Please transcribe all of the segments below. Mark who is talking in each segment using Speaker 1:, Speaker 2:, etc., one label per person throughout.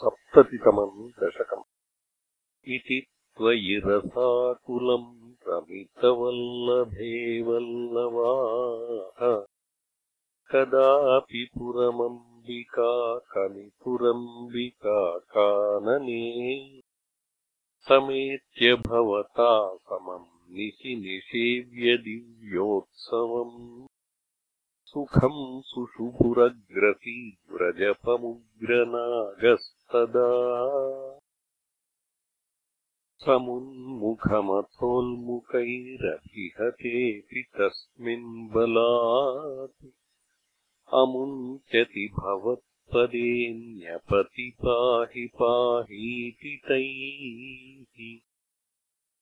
Speaker 1: सप्ततितमम् दशकम्। इति त्वयि रसाकुलम् रमितवल्लभे वल्लवाः कदापि पुरमम्बिका कलिपुरम्बिका कानने समेत्य भवता समम् निशि निषेव्यदिव्योत्सवम् सुखम् सुषुपुरग्रसी व्रजपमुग्रनागस् तदा समुन्मुखमथोल्मुखैरभिहतेऽपि तस्मिन् बलात्। अमुञ्चति भवत्पदेऽन्यपति पाहि पाहीति तैः।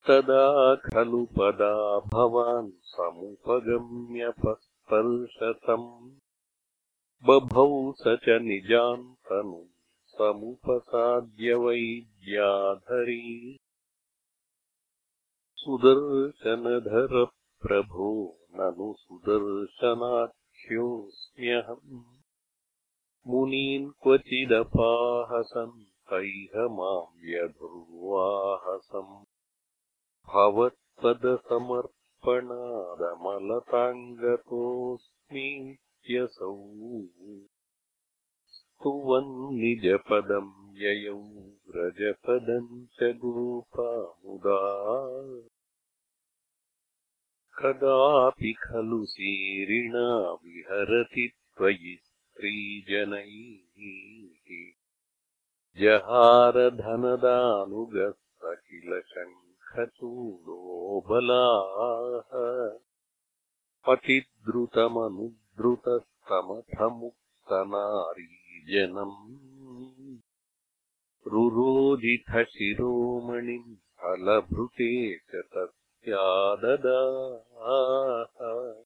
Speaker 1: तदा खलु पदा भवान् समुपगम्यपस्पर्शतम् बभौ स च निजान्तनु समुपसाद्य वैद्याधरी सुदर्शनधरप्रभो ननु सुदर्शनाख्योऽस्म्यहम्। मुनीन् क्वचिदपाहसन् तैह माम् व्यधुर्वाहसम्। भवत्पदसमर्पणादमलताङ्गतोऽस्मीत्यसौ स्तुवन्निजपदम् ययौ व्रजपदम् च गोपामुदा। कदापि खलु सीरिणा विहरति त्वयि स्त्रीजनैः। जहारधनदानुगः किल शङ्खचूडोबलाः अतिद्रुतमनुद्रुतस्तमथमुक्तनारी जनम् रुरोजिथशिरोमणिम् फलभृते च तस्याददाः।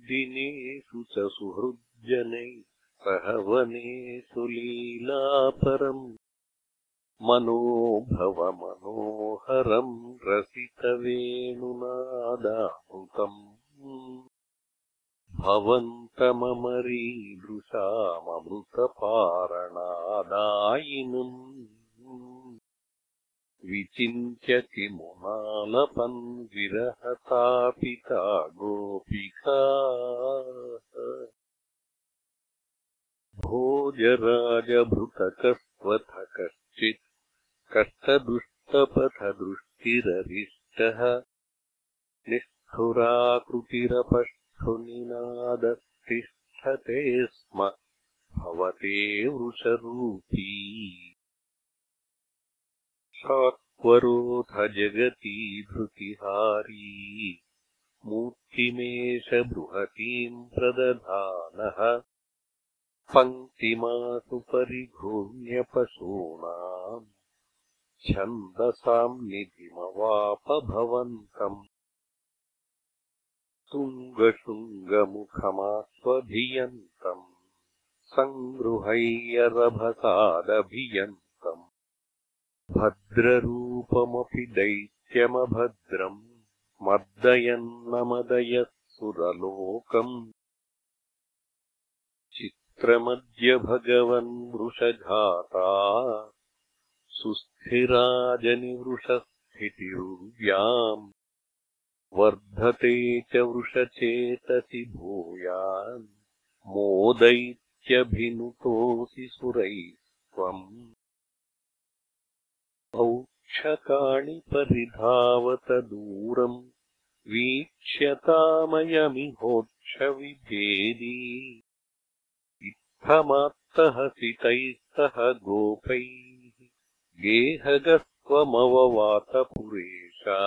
Speaker 1: दिनेषु च सुहृज्जनैः सह वनेषु लीलापरम् मनोभवमनोहरम् रसितवेणुनादामृतम् भवन्तममरीदृशाममृतपारणादायिनम् विचिन्त्य किमुनालपन् विरहतापिता गोपिका। भोजराजभृतकस्त्वथ कश्चित् कष्टदुष्टपथदृष्टिररिष्टः। निष्ठुराकृतिरपष्ट निनादतिष्ठते स्म। भवते वृषरूपी। शाक्वरोथ जगती धृतिहारी। मूर्तिमेष बृहतीम् प्रदधानः। पङ्क्तिमासु परिघूर्ण्यपशूनाम् छन्दसाम् निधिमवापभवन्तम् तुङ्गशृङ्गमुखमास्वभियन्तम् सङ्गृहैयरभसादभियन्तम् भद्ररूपमपि दैत्यमभद्रम् मर्दयन्नमदयः सुरलोकम् चित्रमद्य भगवन् वृषघाता सुस्थिराजनिवृषस्थितिरुव्याम् वर्धते च वृषचेतसि भूयान् मोदैत्यभिनुतोऽसि सुरैः त्वम् औक्षकाणि परिधावत दूरम् वीक्ष्यतामयमिहोक्षविभेदी इत्थमात्तहसि तैः सह गोपैः गेहगस्त्वमववातपुरेशा